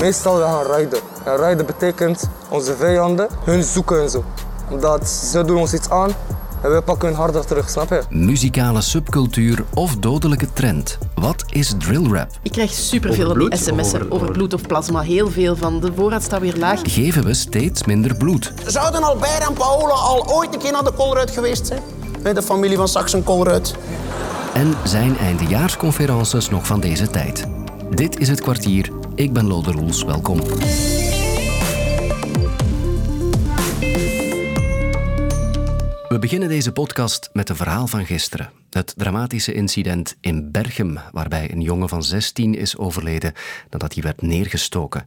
Meestal we gaan rijden. En rijden betekent onze vijanden hun zoeken en zo. Omdat ze doen ons iets aan en wij pakken hun harder terug, snap je? Muzikale subcultuur of dodelijke trend. Wat is drill rap? Ik krijg superveel bloed? sms'en over, Over- bloed of plasma. Heel veel van. De voorraad staat weer laag. Geven we steeds minder bloed? Zouden Albert en Paola al ooit een keer naar de Colruyt geweest zijn? Bij de familie van Saxon Colruyt. En zijn eindejaarsconferences nog van deze tijd? Dit is het kwartier. Ik ben Lode Roels. Welkom. We beginnen deze podcast met een verhaal van gisteren. Het dramatische incident in Berchem, waarbij een jongen van 16 is overleden nadat hij werd neergestoken.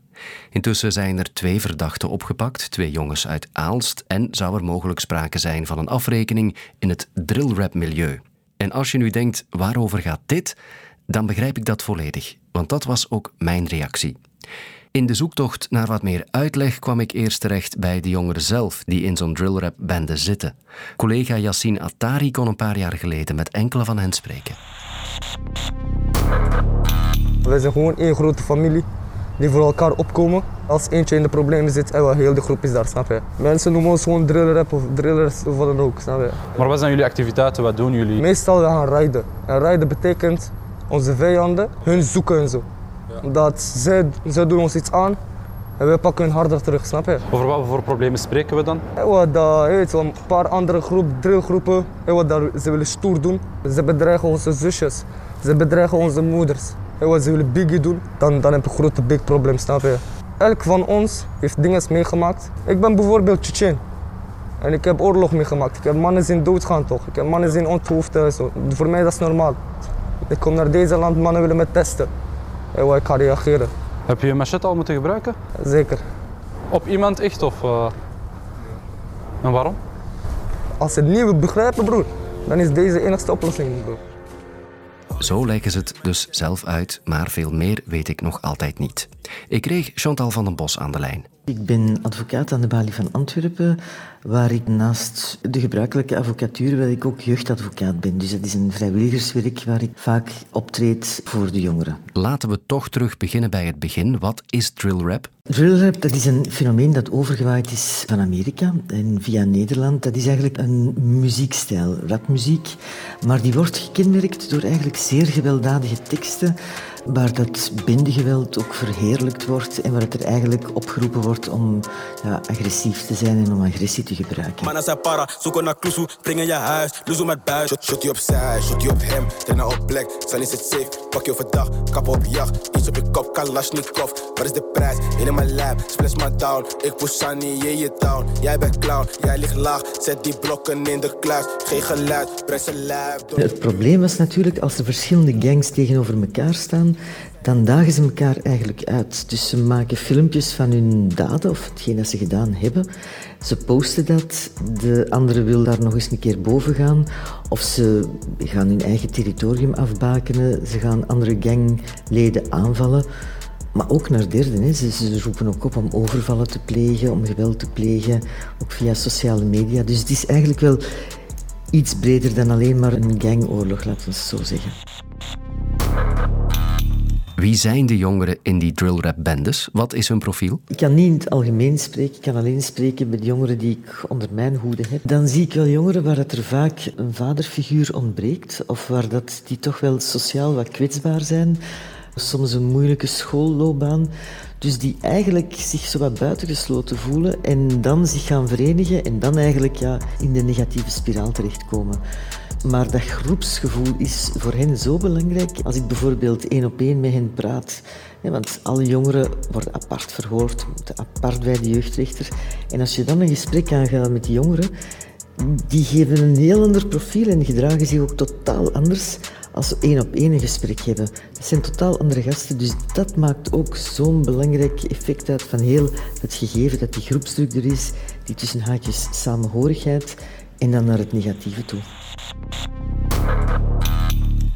Intussen zijn er twee verdachten opgepakt, twee jongens uit Aalst, en zou er mogelijk sprake zijn van een afrekening in het drillrap-milieu. En als je nu denkt, waarover gaat dit? Dan begrijp ik dat volledig, want dat was ook mijn reactie. In de zoektocht naar wat meer uitleg kwam ik eerst terecht bij de jongeren zelf die in zo'n drillrap-bende zitten. Collega Yassine Attari kon een paar jaar geleden met enkele van hen spreken. Wij zijn gewoon één grote familie die voor elkaar opkomen. Als eentje in de problemen zit, en wel heel de groep is daar, snap je? Mensen noemen ons gewoon drillrap of drillers of wat dan ook, snap je? Maar wat zijn jullie activiteiten? Wat doen jullie? Meestal we gaan rijden. En rijden betekent onze vijanden hun zoeken en zo. Omdat zij, zij doen ons iets aan en wij pakken hun harder terug, snap je? Over wat voor problemen spreken we dan? Wat dat, weet een paar andere groep, drillgroepen, en wat dat, ze willen stoer doen. Ze bedreigen onze zusjes, ze bedreigen onze moeders. Wat ze willen biggie doen, dan, dan heb je een grote big probleem, snap je? Elk van ons heeft dingen meegemaakt. Ik ben bijvoorbeeld Tsjetsjen. En ik heb oorlog meegemaakt. Ik heb mannen zien doodgaan toch. Ik heb mannen zien onthoofden en zo. Voor mij dat is normaal. Ik kom naar deze land, mannen willen me testen. En wat ik ga reageren. Heb je een machete al moeten gebruiken? Zeker. Op iemand echt of... eh, En waarom? Als ze het niet begrijpen, broer, dan is deze de enigste oplossing, broer. Zo leggen ze het dus zelf uit, maar veel meer weet ik nog altijd niet. Ik kreeg Chantal van den Bos aan de lijn. Ik ben advocaat aan de balie van Antwerpen, waar ik naast de gebruikelijke advocatuur, waar ik ook jeugdadvocaat ben. Dus dat is een vrijwilligerswerk waar ik vaak optreed voor de jongeren. Laten we toch terug beginnen bij het begin. Wat is drillrap? Drillrap, dat is een fenomeen dat overgewaaid is van Amerika en via Nederland. Dat is eigenlijk een muziekstijl, rapmuziek, maar die wordt gekenmerkt door eigenlijk zeer gewelddadige teksten, waar dat bendegeweld ook verheerlijkt wordt en waar het er eigenlijk opgeroepen wordt om ja, agressief te zijn en om agressie te gebruiken. Mannen zijn para, zoeken naar kloesoe, springen je huis, loezoe met buis. Shot, shot die opzij, shot die op hem, daarna op plek. Zijn is het safe, pak je overdag, kap op jacht. Iets op je kop, Kalashnikov, wat is de prijs? Helemaal lijp, splash maar down. Ik push Sunny, je je down. Jij bent clown, jij ligt laag, zet die blokken in de kluis. Geen geluid, breng ze. Het probleem was natuurlijk, als er verschillende gangs tegenover elkaar staan, dan dagen ze elkaar eigenlijk uit. Dus ze maken filmpjes van hun daden of hetgeen dat ze gedaan hebben. Ze posten dat, de andere wil daar nog eens een keer boven gaan. Of ze gaan hun eigen territorium afbakenen, ze gaan andere gangleden aanvallen. Maar ook naar derden. Hè. Ze, ze roepen ook op om overvallen te plegen, om geweld te plegen, ook via sociale media. Dus het is eigenlijk wel iets breder dan alleen maar een gangoorlog, laten we het zo zeggen. Wie zijn de jongeren in die drillrap-bendes? Wat is hun profiel? Ik kan niet in het algemeen spreken, ik kan alleen spreken met jongeren die ik onder mijn hoede heb. Dan zie ik wel jongeren waar het er vaak een vaderfiguur ontbreekt, of waar dat die toch wel sociaal wat kwetsbaar zijn, soms een moeilijke schoolloopbaan. Dus die eigenlijk zich zo wat buitengesloten voelen en dan zich gaan verenigen en dan eigenlijk ja, in de negatieve spiraal terechtkomen. Maar dat groepsgevoel is voor hen zo belangrijk. Als ik bijvoorbeeld één op één met hen praat. hè, Want alle jongeren worden apart verhoord, moeten apart bij de jeugdrechter. En als je dan een gesprek aangaat met die jongeren, die geven een heel ander profiel en gedragen zich ook totaal anders als ze één op één een gesprek hebben. Dat zijn totaal andere gasten, dus dat maakt ook zo'n belangrijk effect uit van heel het gegeven dat die groepsdruk er is, die tussen haakjes samenhorigheid en dan naar het negatieve toe.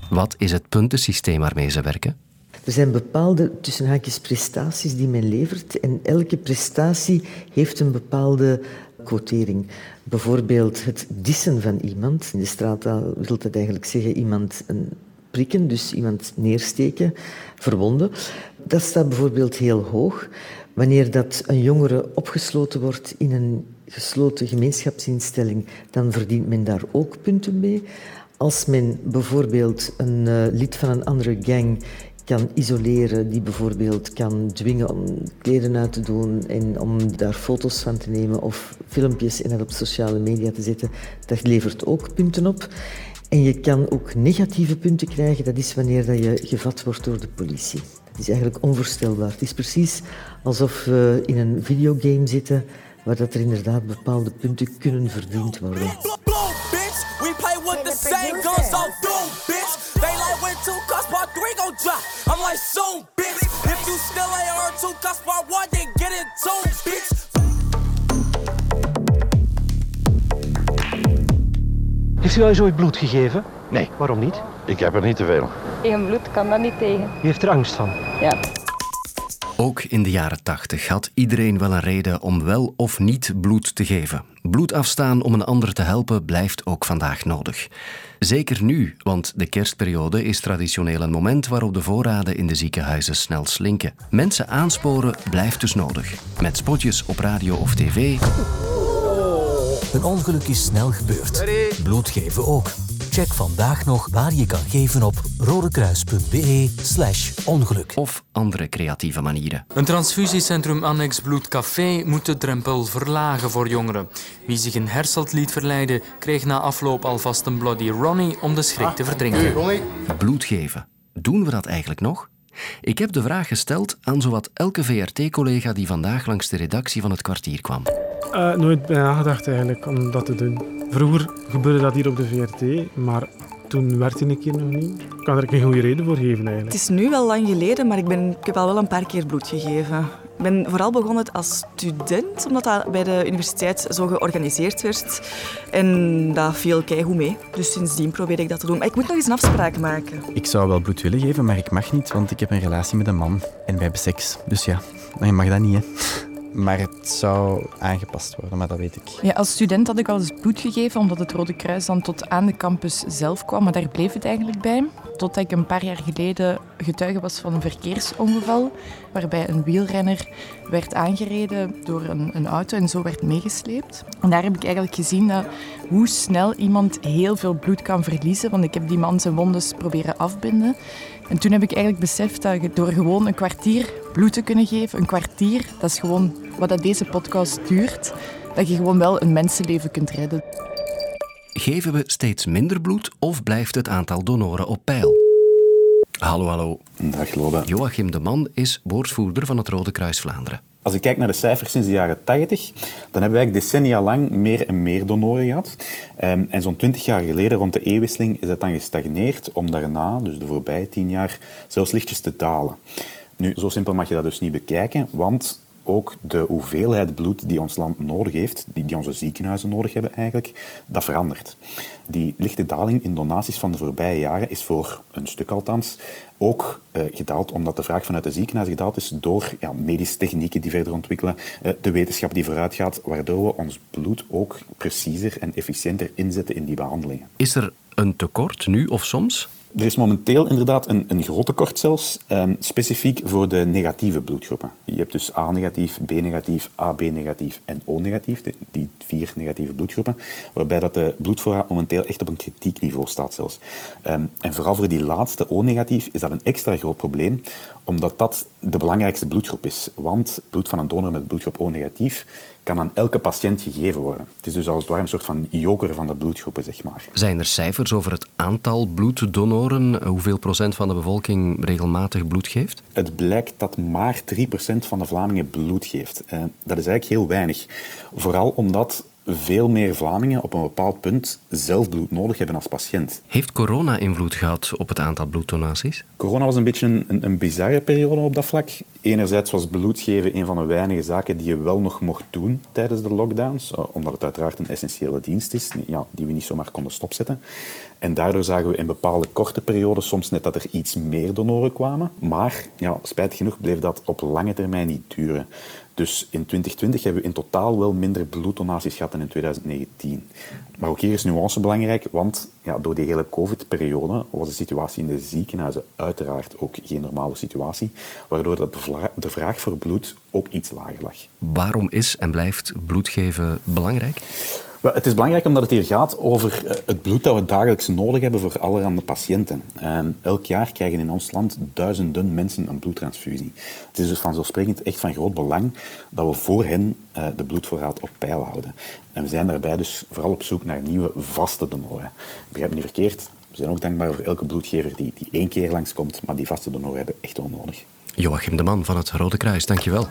Wat is het puntensysteem waarmee ze werken? Er zijn bepaalde tussen haakjes prestaties die men levert en elke prestatie heeft een bepaalde quotering. Bijvoorbeeld het dissen van iemand. In de straattaal wil dat eigenlijk zeggen iemand een prikken, dus iemand neersteken, verwonden. Dat staat bijvoorbeeld heel hoog. Wanneer dat een jongere opgesloten wordt in een gesloten gemeenschapsinstelling, dan verdient men daar ook punten mee. Als men bijvoorbeeld een uh, lid van een andere gang kan isoleren, die bijvoorbeeld kan dwingen om kleren uit te doen en om daar foto's van te nemen of filmpjes en dat op sociale media te zetten, dat levert ook punten op. En je kan ook negatieve punten krijgen, dat is wanneer dat je gevat wordt door de politie. Dat is eigenlijk onvoorstelbaar. Het is precies alsof we in een videogame zitten waar dat er inderdaad bepaalde punten kunnen verdiend worden. I'm like, so bitch. If you still ain't R2 cuss part one, then get it too, bitch. Heeft u al eens ooit bloed gegeven? Nee. Waarom niet? Ik heb er niet te veel. Tegen bloed kan dat niet tegen. U heeft er angst van? Ja. Ook in de jaren 80 had iedereen wel een reden om wel of niet bloed te geven. Bloed afstaan om een ander te helpen blijft ook vandaag nodig. Zeker nu, want de kerstperiode is traditioneel een moment waarop de voorraden in de ziekenhuizen snel slinken. Mensen aansporen blijft dus nodig. Met spotjes op radio of tv. Een ongeluk is snel gebeurd. Bloed geven ook. Check vandaag nog waar je kan geven op rodekruis.be slash ongeluk. Of andere creatieve manieren. Een transfusiecentrum Annex Bloedcafé moet de drempel verlagen voor jongeren. Wie zich een herselt liet verleiden, kreeg na afloop alvast een Bloody Ronnie om de schrik te verdrinken. Bloed geven. Doen we dat eigenlijk nog? Ik heb de vraag gesteld aan zowat elke VRT-collega die vandaag langs de redactie van het kwartier kwam. Uh, nooit bij nagedacht eigenlijk om dat te doen. Vroeger gebeurde dat hier op de VRT, maar toen werkte ik hier nog niet. Ik kan er geen goede reden voor geven eigenlijk. Het is nu wel lang geleden, maar ik, ben, ik heb al wel een paar keer bloed gegeven. Ik ben vooral begonnen als student, omdat dat bij de universiteit zo georganiseerd werd. En dat viel keigoed mee. Dus sindsdien probeer ik dat te doen. Maar ik moet nog eens een afspraak maken. Ik zou wel bloed willen geven, maar ik mag niet, want ik heb een relatie met een man. En wij hebben seks. Dus ja, je mag dat niet, hè. Maar het zou aangepast worden, maar dat weet ik. Ja, als student had ik al eens bloed gegeven, omdat het Rode Kruis dan tot aan de campus zelf kwam. Maar daar bleef het eigenlijk bij. Totdat ik een paar jaar geleden getuige was van een verkeersongeval. Waarbij een wielrenner werd aangereden door een, een auto en zo werd meegesleept. En daar heb ik eigenlijk gezien dat hoe snel iemand heel veel bloed kan verliezen. Want ik heb die man zijn wondes proberen afbinden. En toen heb ik eigenlijk beseft dat je door gewoon een kwartier bloed te kunnen geven, een kwartier, dat is gewoon wat dat deze podcast duurt, dat je gewoon wel een mensenleven kunt redden. Geven we steeds minder bloed of blijft het aantal donoren op peil? Hallo, hallo. Dag, Lobe. Joachim de Man is woordvoerder van het Rode Kruis Vlaanderen. Als ik kijk naar de cijfers sinds de jaren 80, dan hebben wij decennia lang meer en meer donoren gehad. Ehm, en zo'n twintig jaar geleden, rond de eeuwwisseling, is dat dan gestagneerd om daarna, dus de voorbije tien jaar, zelfs lichtjes te dalen. Nu, zo simpel mag je dat dus niet bekijken, want ook de hoeveelheid bloed die ons land nodig heeft, die, die onze ziekenhuizen nodig hebben eigenlijk, dat verandert. Die lichte daling in donaties van de voorbije jaren is voor een stuk althans ook uh, gedaald omdat de vraag vanuit de ziekenhuizen gedaald is door ja, medische technieken die verder ontwikkelen, uh, de wetenschap die vooruit gaat, waardoor we ons bloed ook preciezer en efficiënter inzetten in die behandelingen. Is er een tekort nu of soms? Er is momenteel inderdaad een, een groot tekort zelfs, um, specifiek voor de negatieve bloedgroepen. Je hebt dus A-negatief, B-negatief, AB-negatief en O-negatief, die vier negatieve bloedgroepen, waarbij dat de bloedvoorraad momenteel echt op een kritiekniveau staat zelfs. Um, en vooral voor die laatste O-negatief is dat een extra groot probleem, omdat dat de belangrijkste bloedgroep is. Want bloed van een donor met bloedgroep O-negatief kan aan elke patiënt gegeven worden. Het is dus als het ware een soort van joker van de bloedgroepen, zeg maar. Zijn er cijfers over het aantal bloeddonoren? Hoeveel procent van de bevolking regelmatig bloed geeft? Het blijkt dat maar 3% van de Vlamingen bloed geeft. Uh, dat is eigenlijk heel weinig. Vooral omdat veel meer Vlamingen op een bepaald punt zelf bloed nodig hebben als patiënt. Heeft corona invloed gehad op het aantal bloeddonaties? Corona was een beetje een, een, bizarre periode op dat vlak. Enerzijds was bloed geven een van de weinige zaken die je wel nog mocht doen tijdens de lockdowns, eh, omdat het uiteraard een essentiële dienst is ja, die we niet zomaar konden stopzetten. En daardoor zagen we in bepaalde korte periodes soms net dat er iets meer donoren kwamen. Maar ja, spijtig genoeg bleef dat op lange termijn niet duren. Dus in 2020 hebben we in totaal wel minder bloeddonaties gehad dan in 2019. Maar ook hier is nuance belangrijk, want ja, door die hele COVID-periode was de situatie in de ziekenhuizen uiteraard ook geen normale situatie, waardoor dat de vraag voor bloed ook iets lager lag. Waarom is en blijft bloedgeven belangrijk? Het is belangrijk omdat het hier gaat over eh, het bloed dat we dagelijks nodig hebben voor allerhande patiënten. En elk jaar krijgen in ons land duizenden mensen een bloedtransfusie. Het is dus vanzelfsprekend echt van groot belang dat we voor hen eh, de bloedvoorraad op peil houden. En we zijn daarbij dus vooral op zoek naar nieuwe vaste donoren. Begrijp me niet verkeerd, we zijn ook dankbaar voor elke bloedgever die, die één keer langskomt, maar die vaste donoren hebben echt wel nodig. Joachim de Man van het Rode Kruis, dankjewel.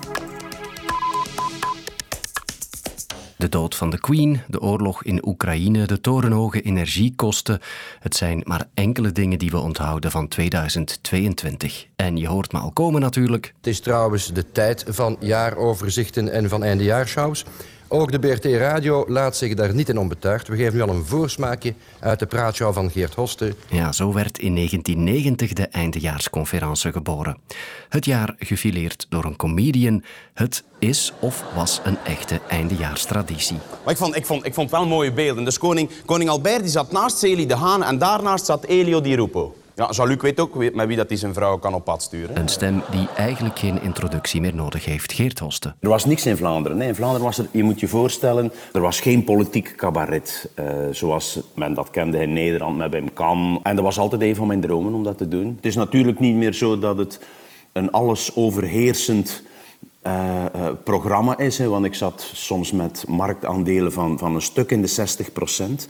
De dood van de Queen, de oorlog in Oekraïne, de torenhoge energiekosten. Het zijn maar enkele dingen die we onthouden van 2022. En je hoort me al komen natuurlijk. Het is trouwens de tijd van jaaroverzichten en van eindejaarshows. Ook de BRT Radio laat zich daar niet in onbetuigd. We geven nu al een voorsmaakje uit de praatshow van Geert Hoste. Ja, zo werd in 1990 de eindejaarsconferentie geboren. Het jaar gefileerd door een comedian. Het is of was een echte eindejaarstraditie. Maar ik vond, ik vond, ik vond wel mooie beelden. Dus koning, koning Albert die zat naast Celie de Haan en daarnaast zat Elio Di Rupo. Ja, Jean-Luc weet ook met wie dat hij zijn vrouw kan op pad sturen. Een stem die eigenlijk geen introductie meer nodig heeft. Geert Hoste. Er was niks in Vlaanderen. Nee, in Vlaanderen was er, je moet je voorstellen, er was geen politiek cabaret. Uh, zoals men dat kende in Nederland met Wim Kam. En dat was altijd een van mijn dromen om dat te doen. Het is natuurlijk niet meer zo dat het een alles overheersend uh, uh, programma is. Hè, want ik zat soms met marktaandelen van, van een stuk in de 60 procent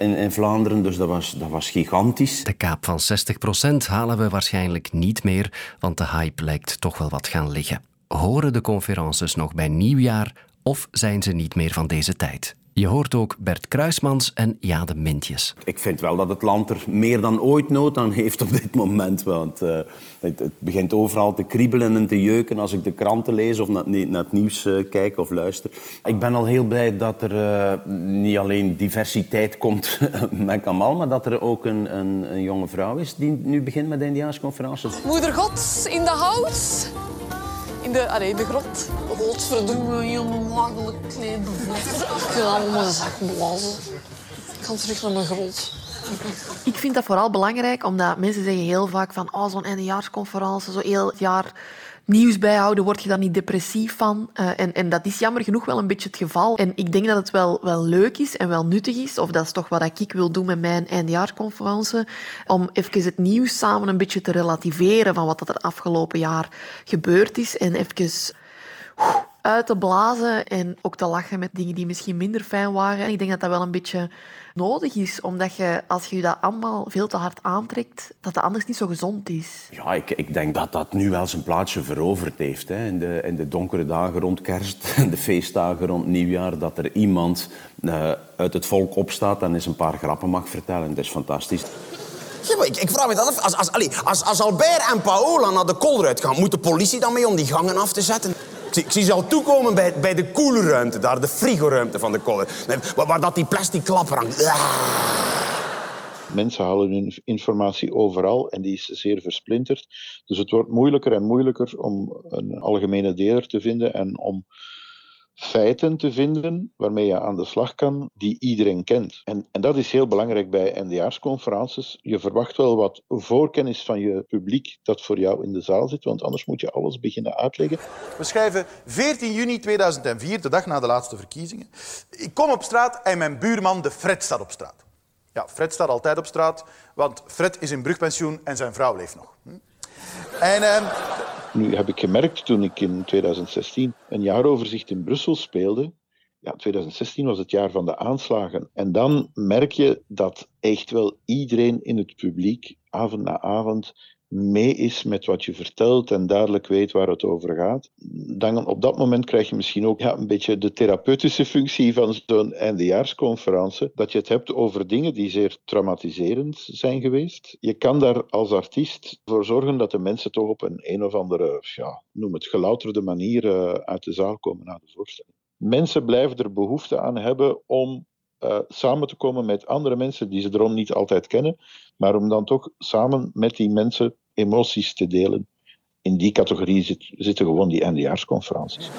in, in, Vlaanderen, dus dat was, dat was gigantisch. De kaap van 60 procent halen we waarschijnlijk niet meer, want de hype lijkt toch wel wat gaan liggen. Horen de conferences nog bij nieuwjaar of zijn ze niet meer van deze tijd? Je hoort ook Bert Kruismans en Jade Mintjes. Ik vind wel dat het land er meer dan ooit nood aan heeft op dit moment. Want uh, het, het, begint overal te kriebelen en te jeuken als ik de kranten lees of naar, naar het nieuws uh, kijk of luister. Ik ben al heel blij dat er uh, niet alleen diversiteit komt met Kamal, maar dat er ook een, een, een jonge vrouw is die nu begint met de Indiaansconferentie. Moeder God in de hout in de, allee, de grot. Godverdomme, je makkelijk klein Ik wil allemaal een zak blazen. Ik ga terug naar mijn grot. Ik vind dat vooral belangrijk, omdat mensen zeggen heel vaak van oh, zo'n eindejaarsconferentie, zo heel het jaar nieuws bijhouden, word je daar niet depressief van. Uh, en, en dat is jammer genoeg wel een beetje het geval. En ik denk dat het wel, wel leuk is en wel nuttig is, of dat is toch wat ik wil doen met mijn eindjaarconferentie, om even het nieuws samen een beetje te relativeren van wat er afgelopen jaar gebeurd is en even uit te blazen en ook te lachen met dingen die misschien minder fijn waren. En ik denk dat dat wel een beetje nodig is, omdat je, als je je dat allemaal veel te hard aantrekt, dat dat anders niet zo gezond is. Ja, ik, ik denk dat dat nu wel zijn plaatsje veroverd heeft. Hè. In, de, in de donkere dagen rond kerst, de feestdagen rond nieuwjaar, dat er iemand uh, uit het volk opstaat en eens een paar grappen mag vertellen. Dat is fantastisch. Ja, maar ik, ik, vraag me dat af. Als, als, als, als Albert en Paola naar de kolruit gaan, moet de politie dan mee om die gangen af te zetten? Zie, ik zie ze al toekomen bij, bij de koelruimte daar, de frigoruimte van de kolen. Waar, dat die plastic klapper hangt. Mensen halen hun informatie overal en die is zeer versplinterd. Dus het wordt moeilijker en moeilijker om een algemene deler te vinden en om feiten te vinden waarmee je aan de slag kan, die iedereen kent. En, en dat is heel belangrijk bij NDA's-conferences. Je verwacht wel wat voorkennis van je publiek dat voor jou in de zaal zit, want anders moet je alles beginnen uitleggen. We schrijven 14 juni 2004, de dag na de laatste verkiezingen. Ik kom op straat en mijn buurman, de Fred, staat op straat. Ja, Fred staat altijd op straat, want Fred is in brugpensioen en zijn vrouw leeft nog. En... Uh, nu heb ik gemerkt toen ik in 2016 een jaaroverzicht in Brussel speelde. Ja, 2016 was het jaar van de aanslagen. En dan merk je dat echt wel iedereen in het publiek, avond na avond, mee is met wat je vertelt en duidelijk weet waar het over gaat, dan op dat moment krijg je misschien ook ja, een beetje de therapeutische functie van zo'n eindejaarsconferentie, dat je het hebt over dingen die zeer traumatiserend zijn geweest. Je kan daar als artiest voor zorgen dat de mensen toch op een een of andere, ja, noem het gelouterde manier uh, uit de zaal komen naar de voorstelling. Mensen blijven er behoefte aan hebben om uh, samen te komen met andere mensen die ze erom niet altijd kennen, maar om dan toch samen met die mensen emoties te delen. in die categorie zit, zitten gewoon die eindejaarsconferenties.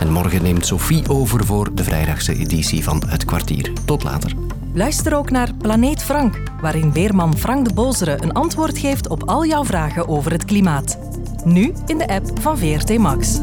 En morgen neemt Sophie over voor de vrijdagse editie van Het Kwartier. Tot later. Luister ook naar Planeet Frank, waarin weerman Frank de Bozere een antwoord geeft op al jouw vragen over het klimaat. Nu in de app van VRT Max.